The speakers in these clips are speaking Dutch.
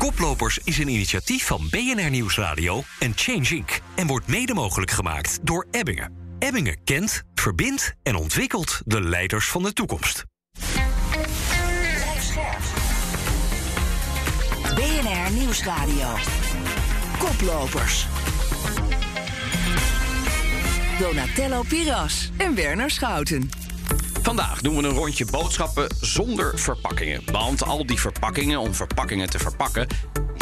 Koplopers is een initiatief van BNR Nieuwsradio en Change Inc. en wordt mede mogelijk gemaakt door Ebbingen. Ebbingen kent, verbindt en ontwikkelt de leiders van de toekomst. BNR Nieuwsradio. Koplopers. Donatello Piras en Werner Schouten. Vandaag doen we een rondje boodschappen zonder verpakkingen. Want al die verpakkingen om verpakkingen te verpakken,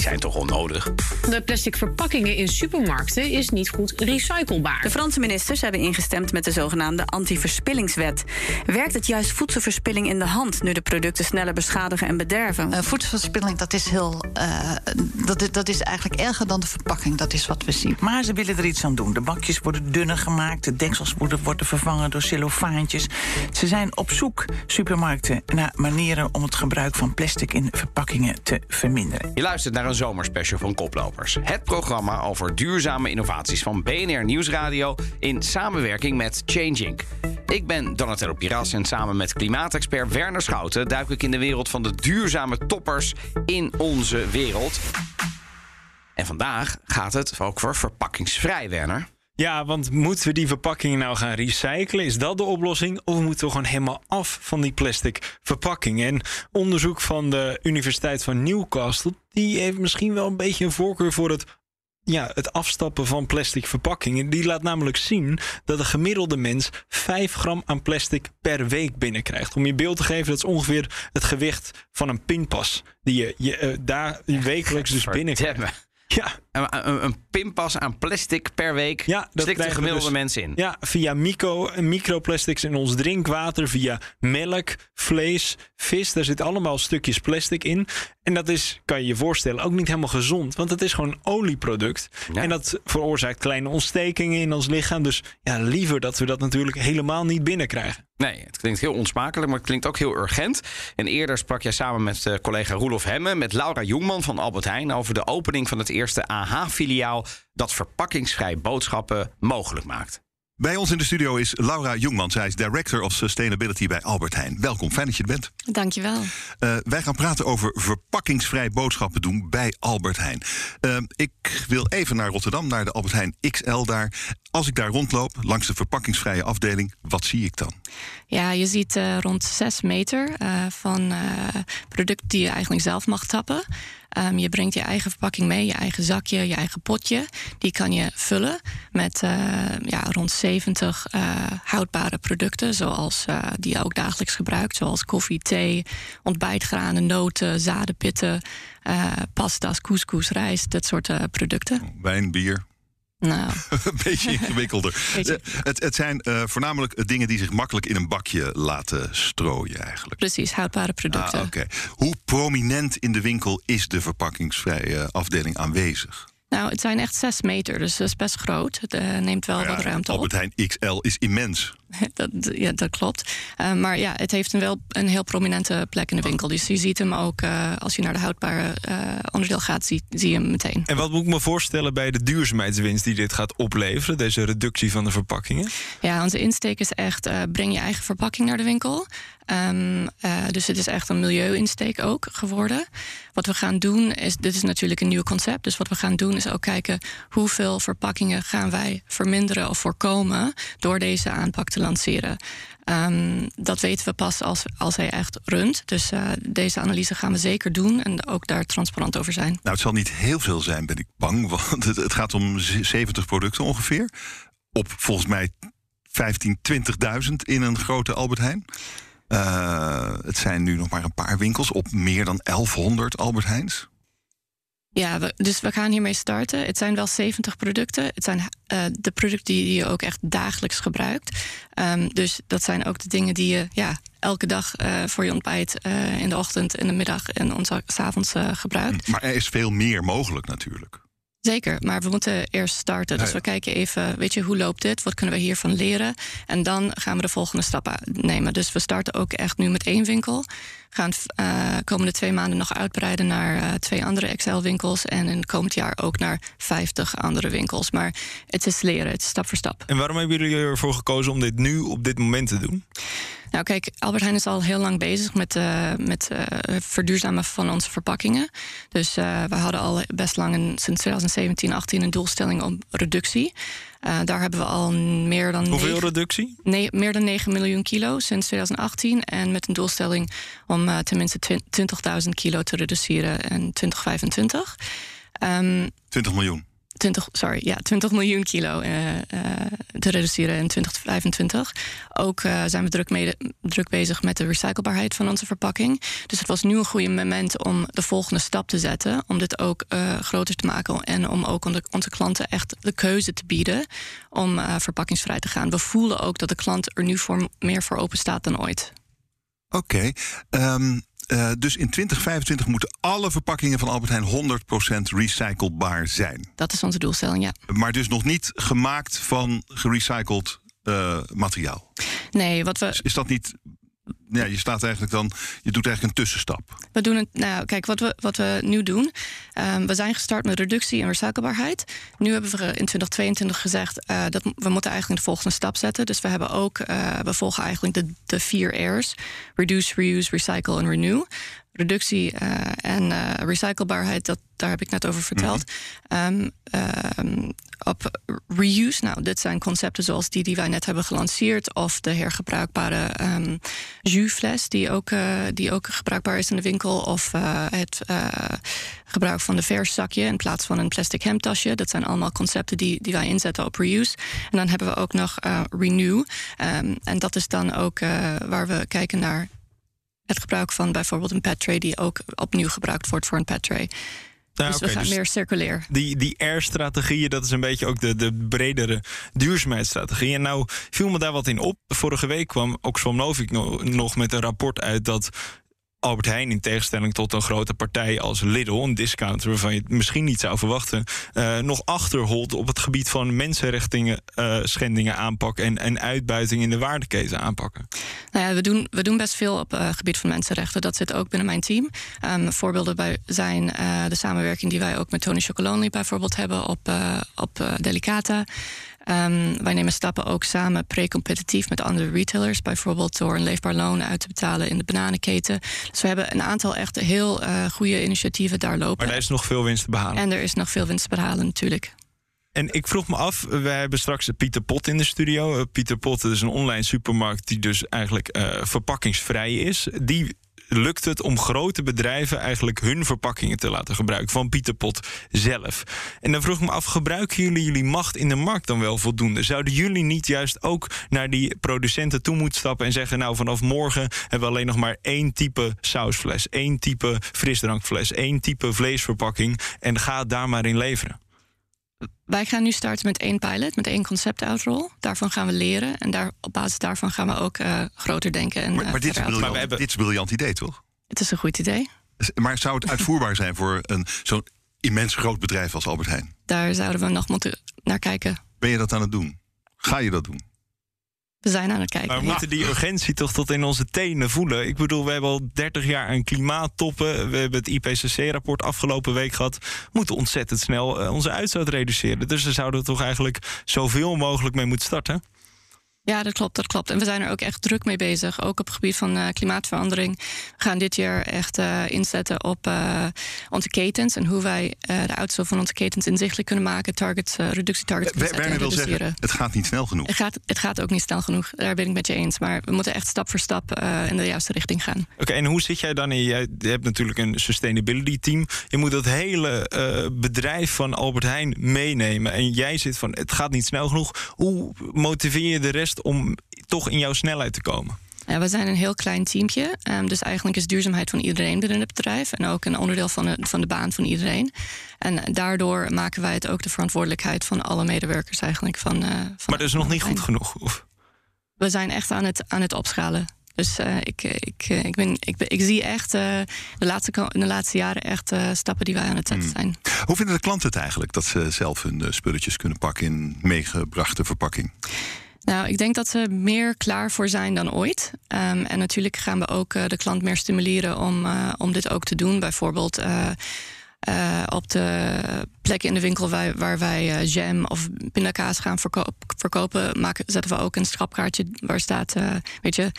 zijn toch onnodig? De plastic verpakkingen in supermarkten is niet goed recyclebaar. De Franse ministers hebben ingestemd met de zogenaamde anti-verspillingswet. Werkt het juist voedselverspilling in de hand nu de producten sneller beschadigen en bederven? Uh, voedselverspilling dat is, heel, uh, dat, dat is eigenlijk erger dan de verpakking. Dat is wat we zien. Maar ze willen er iets aan doen. De bakjes worden dunner gemaakt, de deksels worden, worden vervangen door cellofaantjes. Ze zijn op zoek, supermarkten, naar manieren om het gebruik van plastic in verpakkingen te verminderen. Je luistert naar een zomerspecial van Koplopers. Het programma over duurzame innovaties van BNR Nieuwsradio in samenwerking met Change Inc. Ik ben Donatello Piras en samen met klimaatexpert Werner Schouten duik ik in de wereld van de duurzame toppers in onze wereld. En vandaag gaat het ook voor verpakkingsvrij, Werner. Ja, want moeten we die verpakkingen nou gaan recyclen? Is dat de oplossing? Of moeten we gewoon helemaal af van die plastic verpakkingen? En onderzoek van de Universiteit van Newcastle... die heeft misschien wel een beetje een voorkeur voor het ja, het afstappen van plastic verpakkingen. Die laat namelijk zien dat de gemiddelde mens 5 gram aan plastic per week binnenkrijgt. Om je beeld te geven, dat is ongeveer het gewicht van een pinpas. Die je, je uh, daar wekelijks dus binnenkrijgt. Ja. Een, een, een, pinpas aan plastic per week ja, dat stikt de gemiddelde dus, mens in. Ja, via micro, microplastics in ons drinkwater, via melk, vlees, vis. Daar zitten allemaal stukjes plastic in. En dat is, kan je je voorstellen, ook niet helemaal gezond. Want het is gewoon een olieproduct. Ja. En dat veroorzaakt kleine ontstekingen in ons lichaam. Dus ja, liever dat we dat natuurlijk helemaal niet binnenkrijgen. Nee, het klinkt heel onsmakelijk, maar het klinkt ook heel urgent. En eerder sprak jij samen met uh, collega Roelof Hemme... met Laura Jongman van Albert Heijn... over de opening van het eerste AH-filiaal... dat verpakkingsvrij boodschappen mogelijk maakt. Bij ons in de studio is Laura Jongman. Zij is Director of Sustainability bij Albert Heijn. Welkom, fijn dat je er bent. Dankjewel. Uh, wij gaan praten over verpakkingsvrij boodschappen doen bij Albert Heijn. Uh, ik wil even naar Rotterdam, naar de Albert Heijn XL daar. Als ik daar rondloop, langs de verpakkingsvrije afdeling, wat zie ik dan? Ja, je ziet uh, rond 6 meter van producten die je eigenlijk zelf mag tappen. Um, je brengt je eigen verpakking mee, je eigen zakje, je eigen potje. Die kan je vullen met uh, ja, rond 70 uh, houdbare producten, zoals uh, die je ook dagelijks gebruikt, zoals koffie, thee, ontbijtgranen, noten, zadenpitten, pasta's, couscous, rijst, dat soort producten. Wijn, bier. Nou. een beetje ingewikkelder. Beetje. Het, het, zijn uh, voornamelijk dingen die zich makkelijk in een bakje laten strooien, eigenlijk. Precies, houdbare producten. Ah, Oké. Hoe prominent in de winkel is de verpakkingsvrije afdeling aanwezig? Nou, het zijn echt 6 meter, dus dat is best groot. Het uh, neemt wel nou ja, wat ruimte Albert op. Heijn XL is immens. dat, ja, dat klopt. Uh, maar ja, het heeft een wel een heel prominente plek in de winkel. Dus je ziet hem ook, uh, als je naar de houdbare onderdeel gaat, zie, zie, je hem meteen. En wat moet ik me voorstellen bij de duurzaamheidswinst die dit gaat opleveren, deze reductie van de verpakkingen? Ja, onze insteek is echt, breng je eigen verpakking naar de winkel. Um, uh, dus het is echt een milieu-insteek ook geworden. Wat we gaan doen is, dit is natuurlijk een nieuw concept. Dus wat we gaan doen is ook kijken hoeveel verpakkingen gaan wij verminderen of voorkomen door deze aanpak te lanceren. Um, dat weten we pas als, als hij echt runt. Dus uh, deze analyse gaan we zeker doen en ook daar transparant over zijn. Nou, het zal niet heel veel zijn, ben ik bang. Want het, gaat om 70 producten ongeveer. Op volgens mij 15, 20.000 in een grote Albert Heijn. Uh, het zijn nu nog maar een paar winkels op meer dan 1100 Albert Heijns. Ja, we, dus we gaan hiermee starten. Het zijn wel 70 producten. Het zijn uh, de producten die je ook echt dagelijks gebruikt. Um, dus dat zijn ook de dingen die je ja, elke dag uh, voor je ontbijt uh, in de ochtend, in de middag en ons avonds gebruikt. Maar er is veel meer mogelijk natuurlijk. Zeker, maar we moeten eerst starten. Dus ja, ja. we kijken even, weet je, hoe loopt dit? Wat kunnen we hiervan leren? En dan gaan we de volgende stappen nemen. Dus we starten ook echt nu met één winkel. gaan uh, komende twee maanden nog uitbreiden naar uh, twee andere Excel-winkels. En in het komend jaar ook naar 50 andere winkels. Maar het is leren, het is stap voor stap. En waarom hebben jullie ervoor gekozen om dit nu op dit moment te doen? Nou, kijk, Albert Heijn is al heel lang bezig met, uh, met uh, verduurzamen van onze verpakkingen. Dus uh, we hadden al best lang, een, sinds 2017, 18 een doelstelling om reductie. daar hebben we al meer dan. Hoeveel 9, reductie? Nee, meer dan 9 miljoen kilo sinds 2018. En met een doelstelling om tenminste 20.000 kilo te reduceren in 2025. Um, 20 miljoen. 20, sorry, ja, 20 miljoen kilo uh, uh, te reduceren in 2025. Ook uh, zijn we druk, mede, druk bezig met de recyclebaarheid van onze verpakking. Dus het was nu een goede moment om de volgende stap te zetten. Om dit ook groter te maken en om ook onze, klanten echt de keuze te bieden om verpakkingsvrij te gaan. We voelen ook dat de klant er nu voor, meer voor open staat dan ooit. Oké. Okay. Um, uh, dus in 2025 moeten alle verpakkingen van Albert Heijn 100% recyclebaar zijn. Dat is onze doelstelling, ja. Maar dus nog niet gemaakt van gerecycled uh, materiaal. Nee, wat we. Is, is dat niet ja, je staat eigenlijk dan, je doet eigenlijk een tussenstap. We doen het, nou, kijk, wat we, wat we nu doen. Um, we zijn gestart met reductie en recyclebaarheid. Nu hebben we in 2022 gezegd uh, dat we moeten eigenlijk de volgende stap zetten. Dus we hebben ook, uh, we volgen eigenlijk de, de vier R's: reduce, reuse, recycle en renew reductie uh, en uh, recyclebaarheid, dat, daar heb ik net over verteld. Mm -hmm. um, um, op reuse, nou, dit zijn concepten zoals die die wij net hebben gelanceerd, of de hergebruikbare um, jusfles, die ook, uh, die ook gebruikbaar is in de winkel, of het gebruik van de verszakje in plaats van een plastic hemdtasje. Dat zijn allemaal concepten die, die wij inzetten op reuse. En dan hebben we ook nog renew. en dat is dan ook waar we kijken naar het gebruik van bijvoorbeeld een pet tray die ook opnieuw gebruikt wordt voor een pet tray. Dus okay, we gaan dus meer circulair. Die, die R-strategieën, dat is een beetje ook de, de bredere duurzaamheidsstrategie. En nou viel me daar wat in op. Vorige week kwam Oxfam Novik nog met een rapport uit dat Albert Heijn, in tegenstelling tot een grote partij als Lidl, een discounter waarvan je het misschien niet zou verwachten, uh, nog achterholt op het gebied van mensenrechten uh, schendingen aanpakken en, en uitbuiting in de waardeketen aanpakken. Nou ja, we doen, we doen best veel op het uh, gebied van mensenrechten. Dat zit ook binnen mijn team. Um, voorbeelden bij zijn de samenwerking die wij ook met Tony Chocolonely bijvoorbeeld hebben op, op Delicata. Um, wij nemen stappen ook samen pre-competitief met andere retailers. Bijvoorbeeld door een leefbaar loon uit te betalen in de bananenketen. Dus we hebben een aantal echt heel uh, goede initiatieven daar lopen. Maar er is nog veel winst te behalen. En er is nog veel winst te behalen natuurlijk. En ik vroeg me af, we hebben straks Pieter Pot in de studio. Uh, Pieter Pot is een online supermarkt die dus eigenlijk uh, verpakkingsvrij is. Die lukt het om grote bedrijven eigenlijk hun verpakkingen te laten gebruiken van Pieter Pot zelf. En dan vroeg ik me af, gebruiken jullie jullie macht in de markt dan wel voldoende? Zouden jullie niet juist ook naar die producenten toe moeten stappen en zeggen, nou vanaf morgen hebben we alleen nog maar één type sausfles, één type frisdrankfles, één type vleesverpakking en ga daar maar in leveren? Wij gaan nu starten met één pilot, met één concept-outrol. Daarvan gaan we leren en daar, op basis daarvan gaan we ook uh, groter denken. En, maar, maar, uh, dit, is briljant, maar hebben... dit is een briljant idee, toch? Het is een goed idee. Maar zou het uitvoerbaar zijn voor een zo'n immens groot bedrijf als Albert Heijn? Daar zouden we nog moeten naar kijken. Ben je dat aan het doen? Ga je dat doen? We zijn aan het kijken. Maar we moeten die urgentie toch tot in onze tenen voelen. Ik bedoel, we hebben al 30 jaar aan klimaattoppen. We hebben het IPCC-rapport afgelopen week gehad. We moeten ontzettend snel uh, onze uitstoot reduceren. Dus daar zouden we toch eigenlijk zoveel mogelijk mee moeten starten. Ja, dat klopt, dat klopt. En we zijn er ook echt druk mee bezig, ook op het gebied van uh, klimaatverandering. We gaan dit jaar echt uh, inzetten op uh, onze ketens en hoe wij de uitstoot van onze ketens inzichtelijk kunnen maken, targets, reductietargets kunnen zetten Werner wil zeggen, het gaat niet snel genoeg. Het gaat, het gaat ook niet snel genoeg, daar ben ik met je eens. Maar we moeten echt stap voor stap in de juiste richting gaan. Oké, okay, en hoe zit jij dan in? Je hebt natuurlijk een sustainability team. Je moet dat hele bedrijf van Albert Heijn meenemen. En jij zit van, het gaat niet snel genoeg. Hoe motiveer je de rest om toch in jouw snelheid te komen? Ja, we zijn een heel klein teampje. Um, dus eigenlijk is duurzaamheid van iedereen binnen het bedrijf. En ook een onderdeel van de, van de baan van iedereen. En daardoor maken wij het ook de verantwoordelijkheid van alle medewerkers eigenlijk. Van, uh, van maar dat is nog niet goed genoeg? Of? We zijn echt aan het, aan het opschalen. Dus uh, ik, ik, ik, ben, ik, ik zie echt uh, de, laatste, de laatste jaren echt uh, stappen die wij aan het zetten zijn. Hmm. Hoe vinden de klanten het eigenlijk dat ze zelf hun spulletjes kunnen pakken in meegebrachte verpakking? Nou, ik denk dat ze meer klaar voor zijn dan ooit. Um, en natuurlijk gaan we ook uh, de klant meer stimuleren om, uh, om dit ook te doen. Bijvoorbeeld uh, op de plekken in de winkel waar, waar wij jam of pindakaas gaan verko verkopen, maken, zetten we ook een strapkaartje waar staat, weet je,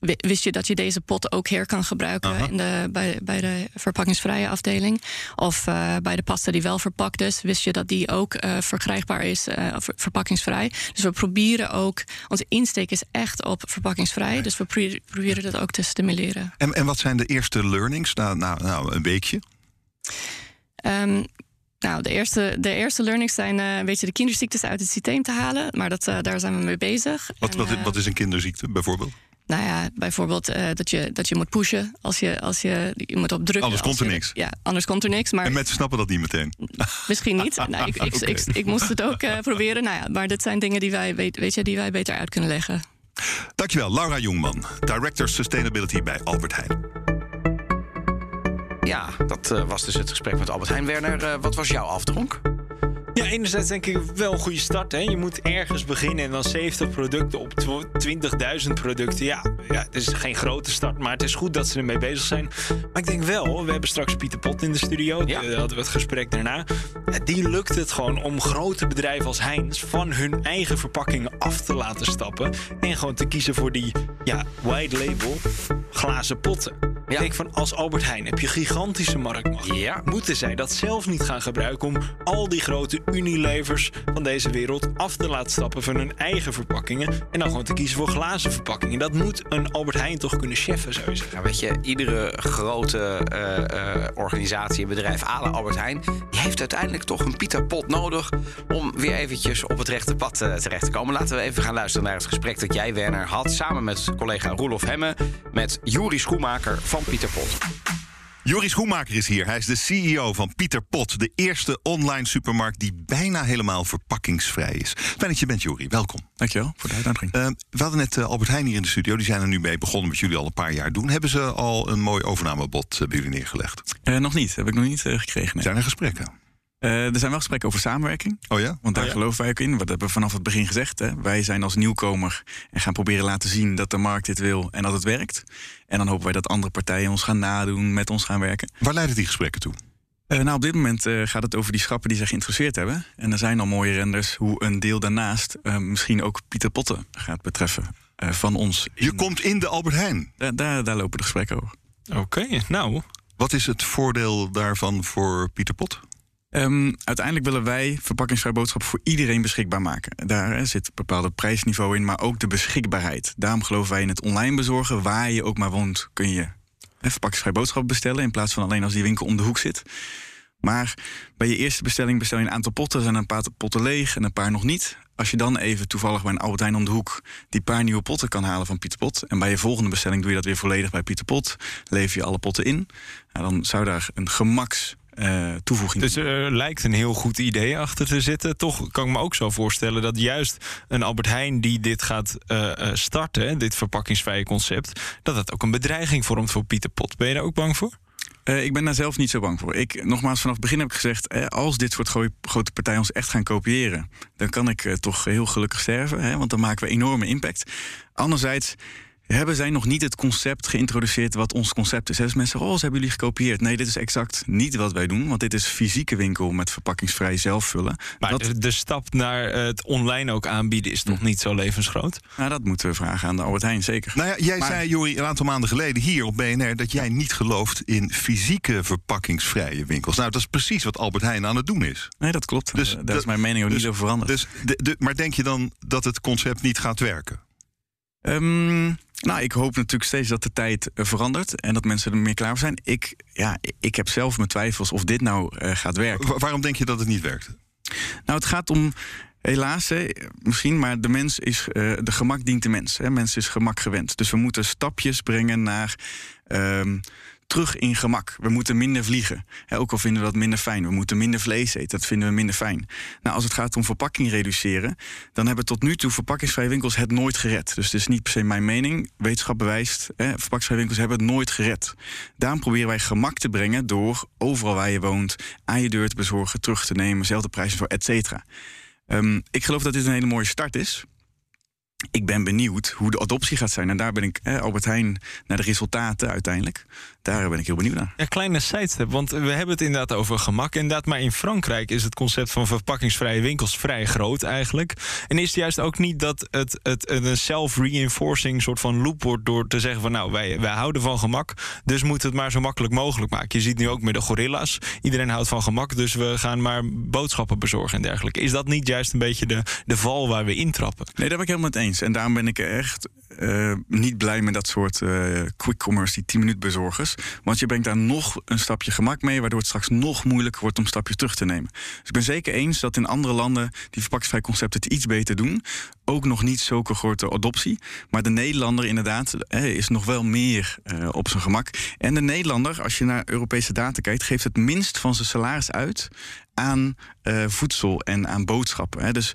Wist je dat je deze pot ook her kan gebruiken in de, bij, bij de verpakkingsvrije afdeling? Of uh, bij de pasta die wel verpakt is, wist je dat die ook uh, verkrijgbaar is, uh, verpakkingsvrij? Dus we proberen ook, onze insteek is echt op verpakkingsvrij. Dus we pro proberen dat ook te stimuleren. En, en wat zijn de eerste learnings na, na, na een weekje? Um, nou, de eerste, de eerste learnings zijn uh, een beetje de kinderziektes uit het systeem te halen. Maar dat, uh, daar zijn we mee bezig. Wat, en, wat, wat is een kinderziekte bijvoorbeeld? Nou ja, bijvoorbeeld uh, dat, je, dat je moet pushen als je, als je, je moet op drukken. Anders komt er je, niks. Ja, anders komt er niks. Maar en mensen snappen dat niet meteen. Misschien niet. nou, ik, ik, okay. ik, ik, moest het ook uh, proberen. Nou ja, maar dit zijn dingen die wij, weet, weet je, die wij beter uit kunnen leggen. Dankjewel, Laura Jongman, Director Sustainability bij Albert Heijn. Ja, dat uh, was dus het gesprek met Albert Heijn. Werner, wat was jouw afdronk? Ja, enerzijds denk ik wel een goede start. Hè. Je moet ergens beginnen en dan 70 producten op 20.000 producten. Ja, ja, het is geen grote start, maar het is goed dat ze ermee bezig zijn. Maar ik denk wel, we hebben straks Pieter Pot in de studio. Ja. Daar hadden we het gesprek daarna. Die lukt het gewoon om grote bedrijven als Heinz van hun eigen verpakkingen af te laten stappen. En gewoon te kiezen voor die ja, wide label glazen potten. Ik denk van als Albert Heijn heb je gigantische marktmacht. Ja. Moeten zij dat zelf niet gaan gebruiken om al die grote Unilevers van deze wereld af te laten stappen van hun eigen verpakkingen en dan gewoon te kiezen voor glazen verpakkingen? Dat moet een Albert Heijn toch kunnen cheffen, zou je zeggen. Ja, weet je, iedere grote uh, uh, organisatie en bedrijf, alle Albert Heijn, die heeft uiteindelijk toch een Pieter Pot nodig om weer eventjes op het rechte pad uh, terecht te komen. Laten we even gaan luisteren naar het gesprek dat jij, Werner, had samen met collega Roelof Hemme met Juri Schoenmaker van Pieter Pot. Joris Schoenmaker is hier. Hij is de CEO van Pieter Pot, de eerste online supermarkt die bijna helemaal verpakkingsvrij is. Fijn dat je bent, Jori. Welkom. Dankjewel voor de uitnodiging. Uh, we hadden net uh, Albert Heijn hier in de studio. Die zijn er nu mee begonnen met jullie al een paar jaar doen. Hebben ze al een mooi overnamebod uh, bij jullie neergelegd? nog niet. Heb ik nog niet gekregen. Nee. Zijn er gesprekken? Uh, er zijn wel gesprekken over samenwerking. Oh ja? Want daar oh ja. geloven wij ook in. Dat hebben we vanaf het begin gezegd. Hè. Wij zijn als nieuwkomer en gaan proberen laten zien dat de markt dit wil en dat het werkt. En dan hopen wij dat andere partijen ons gaan nadoen, met ons gaan werken. Waar leiden die gesprekken toe? Uh, nou, op dit moment uh, gaat het over die schappen die zich geïnteresseerd hebben. En er zijn al mooie renders hoe een deel daarnaast misschien ook Pieter Potten gaat betreffen van ons. Je komt in de Albert Heijn? Da daar, daar lopen de gesprekken over. Oké, okay, nou. Wat is het voordeel daarvan voor Pieter Pot? Um, uiteindelijk willen wij verpakkingsvrij boodschappen voor iedereen beschikbaar maken. Daar zit een bepaald prijsniveau in, maar ook de beschikbaarheid. Daarom geloven wij in het online bezorgen. Waar je ook maar woont, kun je hè, verpakkingsvrij boodschappen bestellen. In plaats van alleen als die winkel om de hoek zit. Maar bij je eerste bestelling bestel je een aantal potten. Er zijn een paar potten leeg en een paar nog niet. Als je dan even toevallig bij een Albert Heijn om de hoek die paar nieuwe potten kan halen van Pieter Pot. En bij je volgende bestelling doe je dat weer volledig bij Pieter Pot. Lever je alle potten in. Nou, dan zou daar een gemaks uh, toevoeging. Dus er uh, lijkt een heel goed idee achter te zitten. Toch kan ik me ook zo voorstellen dat juist een Albert Heijn die dit gaat uh, starten, dit verpakkingsvrije concept, dat dat ook een bedreiging vormt voor Pieter Pot. Ben je daar ook bang voor? Uh, ik ben daar zelf niet zo bang voor. Ik, nogmaals, vanaf het begin heb ik gezegd... Eh, als dit soort grote partijen ons echt gaan kopiëren... dan kan ik uh, toch heel gelukkig sterven, hè, want dan maken we enorme impact. Anderzijds hebben zij nog niet het concept geïntroduceerd wat ons concept is. Dus mensen zeggen, oh, ze hebben jullie gekopieerd. Nee, dit is exact niet wat wij doen, want dit is fysieke winkel met verpakkingsvrij zelf vullen. Maar dat... de, de, stap naar het online ook aanbieden is nog niet zo levensgroot? Nou, dat moeten we vragen aan de Albert Heijn, zeker. Nou ja, jij maar... zei, Jori, een aantal maanden geleden hier op BNR... dat jij niet gelooft in fysieke verpakkingsvrije winkels. Nou, dat is precies wat Albert Heijn aan het doen is. Nee, dat klopt. Dus, Daar is mijn mening ook dus, niet over veranderd. Dus de, de, maar denk je dan dat het concept niet gaat werken? Um, nou, ik hoop natuurlijk steeds dat de tijd uh, verandert en dat mensen er meer klaar voor zijn. Ik, ja, ik heb zelf mijn twijfels of dit nou uh, gaat werken. Wa waarom denk je dat het niet werkt? Nou, het gaat om. Helaas, hè, misschien, maar de mens is. Uh, de gemak dient de mens. Hè. Mens is gemak gewend. Dus we moeten stapjes brengen naar. Um, terug in gemak. We moeten minder vliegen. He, ook al vinden we dat minder fijn. We moeten minder vlees eten. Dat vinden we minder fijn. Nou, als het gaat om verpakking reduceren, dan hebben tot nu toe verpakkingsvrije winkels het nooit gered. Dus het is niet per se mijn mening. Wetenschap bewijst, he, winkels hebben het nooit gered. Daarom proberen wij gemak te brengen door overal waar je woont aan je deur te bezorgen, terug te nemen, zelfde prijzen voor et cetera. Um, ik geloof dat dit een hele mooie start is. ik ben benieuwd hoe de adoptie gaat zijn. En daar ben ik, eh, Albert Heijn, naar de resultaten uiteindelijk. Daar ben ik heel benieuwd naar. Ja, kleine sidestep, want we hebben het inderdaad over gemak. Inderdaad, maar in Frankrijk is het concept van verpakkingsvrije winkels vrij groot eigenlijk. En is het juist ook niet dat het, het een self-reinforcing soort van loop wordt door te zeggen van nou, wij, wij houden van gemak, dus moeten het maar zo makkelijk mogelijk maken. Je ziet nu ook met de gorilla's. Iedereen houdt van gemak, dus we gaan maar boodschappen bezorgen en dergelijke. Is dat niet juist een beetje de, de val waar we intrappen? Nee, daar ben ik helemaal mee eens. En daarom ben ik echt uh, niet blij met dat soort uh, quick commerce, die 10 minuut bezorgers. Want je brengt daar nog een stapje gemak mee, waardoor het straks nog moeilijker wordt om stapjes terug te nemen. Dus ik ben zeker eens dat in andere landen die verpakkingsvrij concepten het iets beter doen. Ook nog niet zulke grote adoptie. Maar de Nederlander inderdaad is nog wel meer uh, op zijn gemak. En de Nederlander, als je naar Europese data kijkt, geeft het minst van zijn salaris uit aan voedsel en aan boodschappen. Hè. Dus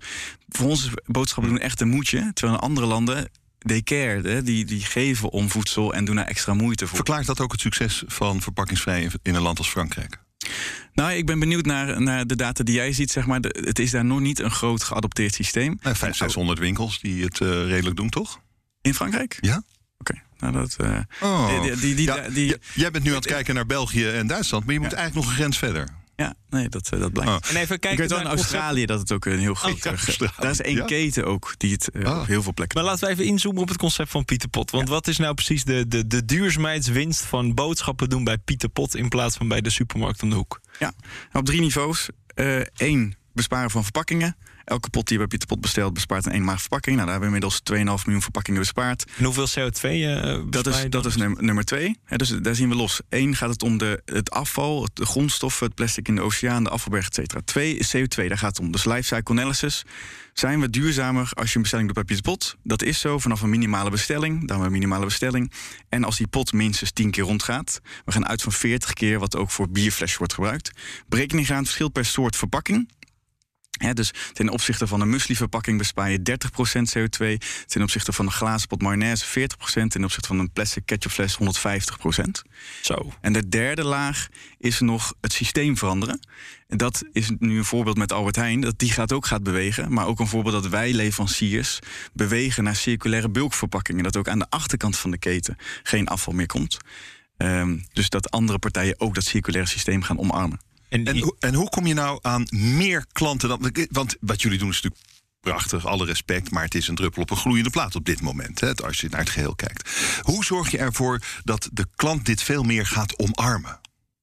voor ons boodschappen doen echt een moedje. Terwijl in andere landen they care, die, die geven om voedsel en doen daar extra moeite voor. Verklaart dat ook het succes van verpakkingsvrij in een land als Frankrijk? Nou, ik ben benieuwd naar, naar de data die jij ziet. Zeg maar. De, het is daar nog niet een groot geadopteerd systeem. Nou, 500, 600 winkels die het uh, redelijk doen, toch? In Frankrijk? Ja. Oké. Nou, dat, uh, oh. die, die, die, ja, jij bent nu aan het kijken naar België en Duitsland, maar je moet ja. eigenlijk nog een grens verder. Ja, nee, dat, dat blijkt. Oh. En even kijken ik weet wel in Australië dat het ook een heel groot... Oh, daar is één ja? keten ook die het uh, op heel veel plekken Maar laten we even inzoomen op het concept van Pieter Pot. Want ja. wat is nou precies de, de, de duurzaamheidswinst van boodschappen doen bij Pieter Pot... in plaats van bij de supermarkt om de hoek? Ja, op drie niveaus. Eén, uh, besparen van verpakkingen. Elke pot die je bij Pieter Pot bestelt bespaart een maag verpakking. Nou, daar hebben we inmiddels 2,5 miljoen verpakkingen bespaard. En hoeveel CO2 uh, dat is, dat is nummer, nummer twee. He, dus daar zien we los. Eén gaat het om de, het afval, de grondstoffen, het plastic in de oceaan, de afvalberg, et cetera. Twee is CO2, daar gaat het om. Dus lifecycle analysis. Zijn we duurzamer als je een bestelling doet bij Pieter Pot? Dat is zo, vanaf een minimale bestelling, dan een minimale bestelling. En als die pot minstens 10 keer rondgaat. We gaan uit van 40 keer, wat ook voor bierflesjes wordt gebruikt. Berekening gaan verschil per soort verpakking. He, dus ten opzichte van een muesli-verpakking bespaar je 30% CO2. Ten opzichte van een glazen pot mayonaise 40%. Ten opzichte van een plastic ketchupfles 150%. Zo. En de derde laag is nog het systeem veranderen. En dat is nu een voorbeeld met Albert Heijn. Dat die gaat ook gaat bewegen. Maar ook een voorbeeld dat wij leveranciers bewegen naar circulaire bulkverpakkingen. Dat ook aan de achterkant van de keten geen afval meer komt. Um, dus dat andere partijen ook dat circulaire systeem gaan omarmen. En, en, en, hoe kom je nou aan meer klanten? Dan, want wat jullie doen is natuurlijk prachtig, alle respect, maar het is een druppel op een gloeiende plaat op dit moment, hè, als je naar het geheel kijkt. Hoe zorg je ervoor dat de klant dit veel meer gaat omarmen?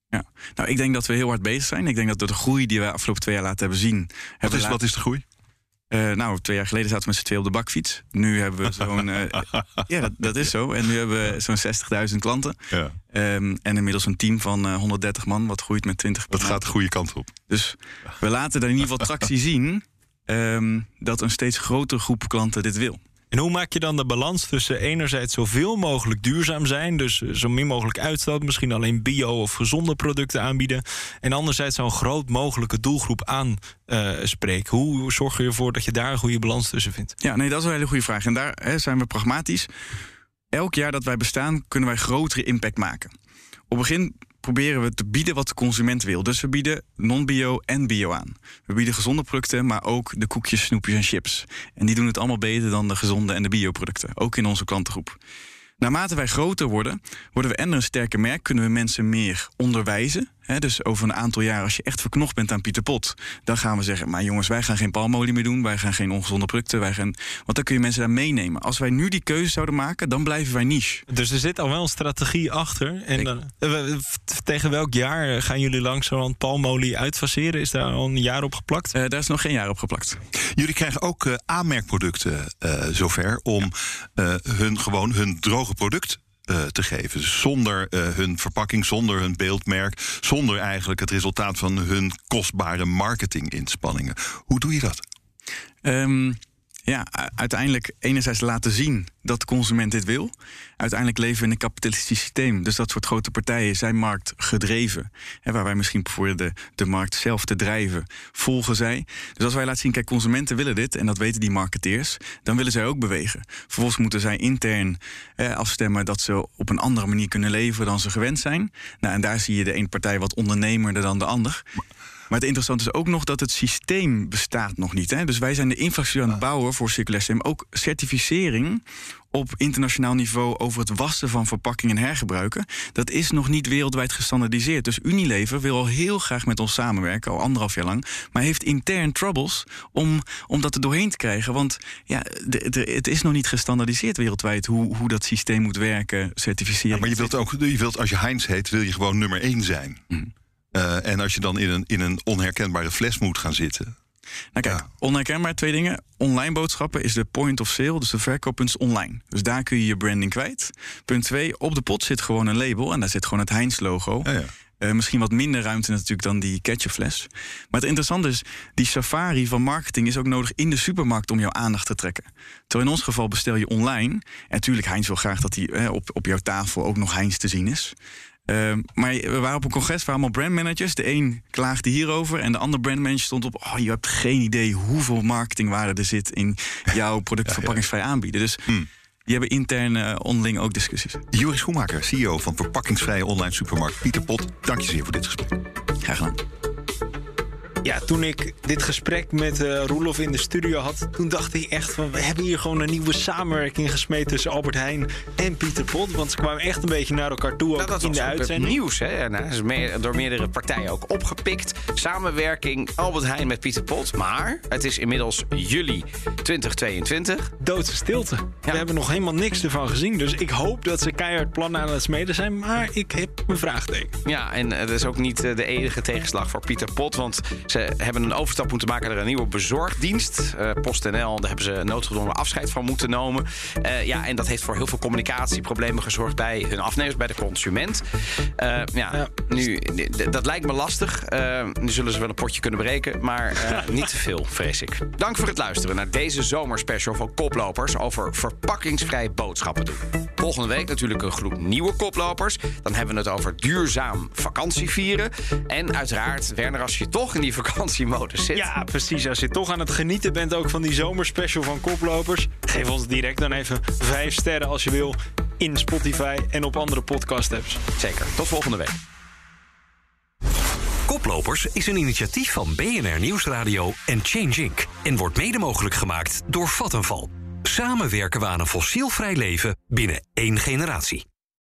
Ja, nou, ik denk dat we heel hard bezig zijn. Ik denk dat we de groei die we afgelopen twee jaar laten hebben zien. Wat, is, wat is de groei? Uh, nou, twee jaar geleden zaten we met z'n twee op de bakfiets. Nu hebben we zo'n. Uh, ja, dat, dat, is zo. En nu hebben we zo'n 60.000 klanten. Ja. Um, en inmiddels een team van uh, 130 man, wat groeit met 20 Dat gaat de goede kant op. Dus we laten daar in ieder geval tractie zien. Um, dat een steeds grotere groep klanten dit wil. En hoe maak je dan de balans tussen enerzijds zoveel mogelijk duurzaam zijn, dus zo min mogelijk uitstoot, misschien alleen bio of gezonde producten aanbieden, en anderzijds zo'n groot mogelijke doelgroep aanspreken? Uh, hoe zorg je ervoor dat je daar een goede balans tussen vindt? Ja, nee, dat is een hele goede vraag. En daar hè, zijn we pragmatisch. Elk jaar dat wij bestaan, kunnen wij grotere impact maken. Op begin proberen we te bieden wat de consument wil. Dus we bieden non-bio en bio aan. We bieden gezonde producten, maar ook de koekjes, snoepjes en chips. En die doen het allemaal beter dan de gezonde en de bioproducten. Ook in onze klantengroep. Naarmate wij groter worden, worden we en een sterker merk, kunnen we mensen meer onderwijzen. He, dus over een aantal jaar, als je echt verknocht bent aan Pieter Pot, dan gaan we zeggen: Maar jongens, wij gaan geen palmolie meer doen, wij gaan geen ongezonde producten. Wij gaan... Want dan kun je mensen daar meenemen. Als wij nu die keuze zouden maken, dan blijven wij niche. Dus er zit al wel een strategie achter. En dan, uh, tegen welk jaar gaan jullie langzamerhand palmolie uitfaseren? Is daar al een jaar op geplakt? Uh, daar is nog geen jaar op geplakt. Jullie krijgen ook uh, aanmerkproducten zover om hun gewoon hun droge product uh, te geven. Dus zonder uh, hun verpakking, zonder hun beeldmerk, zonder eigenlijk het resultaat van hun kostbare marketinginspanningen. Hoe doe je dat? Um, ja, uiteindelijk enerzijds laten zien dat de consument dit wil. Uiteindelijk leven we in een kapitalistisch systeem. Dus dat soort grote partijen zijn marktgedreven. En waar wij misschien voor de, de markt zelf te drijven, volgen zij. Dus als wij laten zien, kijk, consumenten willen dit... en dat weten die marketeers, dan willen zij ook bewegen. Vervolgens moeten zij intern eh, afstemmen... dat ze op een andere manier kunnen leven dan ze gewend zijn. Nou, en daar zie je de ene partij wat ondernemerder dan de ander. Maar het interessante is ook nog dat het systeem bestaat nog niet. Hè? Dus wij zijn de infrastructuur aan het bouwen voor circulair systeem. Ook certificering op internationaal niveau over het wassen van verpakkingen en hergebruiken. Dat is nog niet wereldwijd gestandardiseerd. Dus Unilever wil al heel graag met ons samenwerken, al anderhalf jaar lang. Maar heeft intern troubles om, om dat er doorheen te krijgen. Want ja, de, de, het is nog niet gestandardiseerd wereldwijd hoe, hoe dat systeem moet werken, certificeren. Ja, maar je wilt ook, je wilt, als je Heinz heet, wil je gewoon nummer één zijn. Uh, en als je dan in een, in een onherkenbare fles moet gaan zitten. Nou kijk, onherkenbaar twee dingen. Online boodschappen is de point of sale, dus de verkooppunt online. Dus daar kun je je branding kwijt. Punt twee, op de pot zit gewoon een label en daar zit gewoon het Heinz-logo. Ja, ja. Uh, misschien wat minder ruimte natuurlijk dan die ketchupfles. Maar het interessante is, die safari van marketing is ook nodig in de supermarkt om jouw aandacht te trekken. Terwijl in ons geval bestel je online. En natuurlijk, Heinz wil graag dat die eh, op, op jouw tafel ook nog Heinz te zien is. Uh, maar we waren op een congres waar allemaal brandmanagers. De een klaagde hierover en de andere brandmanager stond op... oh, je hebt geen idee hoeveel marketingwaarde er zit... in jouw product verpakkingsvrij aanbieden. Dus Hmm. die hebben intern uh, onderling ook discussies. Juris Schoenmaker, CEO van verpakkingsvrije online supermarkt Pieter Pot. Dank je zeer voor dit gesprek. Graag gedaan. Ja, toen ik dit gesprek met uh, Roelof in de studio had, toen dacht ik echt van we hebben hier gewoon een nieuwe samenwerking gesmeed tussen Albert Heijn en Pieter Pot. Want ze kwamen echt een beetje naar elkaar toe Nou, dat in de het uitzending. nieuws, hè? Nou, is meer, door meerdere partijen ook opgepikt. Samenwerking Albert Heijn met Pieter Pot. Maar het is inmiddels juli 2022. Doodse stilte. We hebben nog helemaal niks ervan gezien. Dus ik hoop dat ze keihard plannen aan het smeden zijn. Maar ik heb mijn vraagteken. Ja, en eh, dat is ook niet eh, de enige tegenslag voor Pieter Pot. Want ze hebben een overstap moeten maken naar een nieuwe bezorgdienst. Eh, PostNL, daar hebben ze noodgedwongen afscheid van moeten nemen. Eh, ja, en dat heeft voor heel veel communicatieproblemen gezorgd bij hun afnemers, bij de consument. Eh, ja, Nu, dat lijkt me lastig. Nu zullen ze wel een potje kunnen breken, maar niet te veel, vrees ik. Dank voor het luisteren naar deze zomerspecial van Koplopers over verpakkingsvrij boodschappen doen. Volgende week natuurlijk een groep nieuwe koplopers. Dan hebben we het over duurzaam vakantie vieren. En uiteraard, Werner, als je toch in die vakantiemodus zit. Ja, precies. Als je toch aan het genieten bent ook van die zomerspecial van Koplopers, geef ons direct dan even vijf sterren als je wil in Spotify en op andere podcast apps. Zeker. Tot volgende week. Koplopers is een initiatief van BNR Nieuwsradio en Change Inc. en wordt mede mogelijk gemaakt door Vattenval. Samen werken we aan een fossielvrij leven binnen één generatie.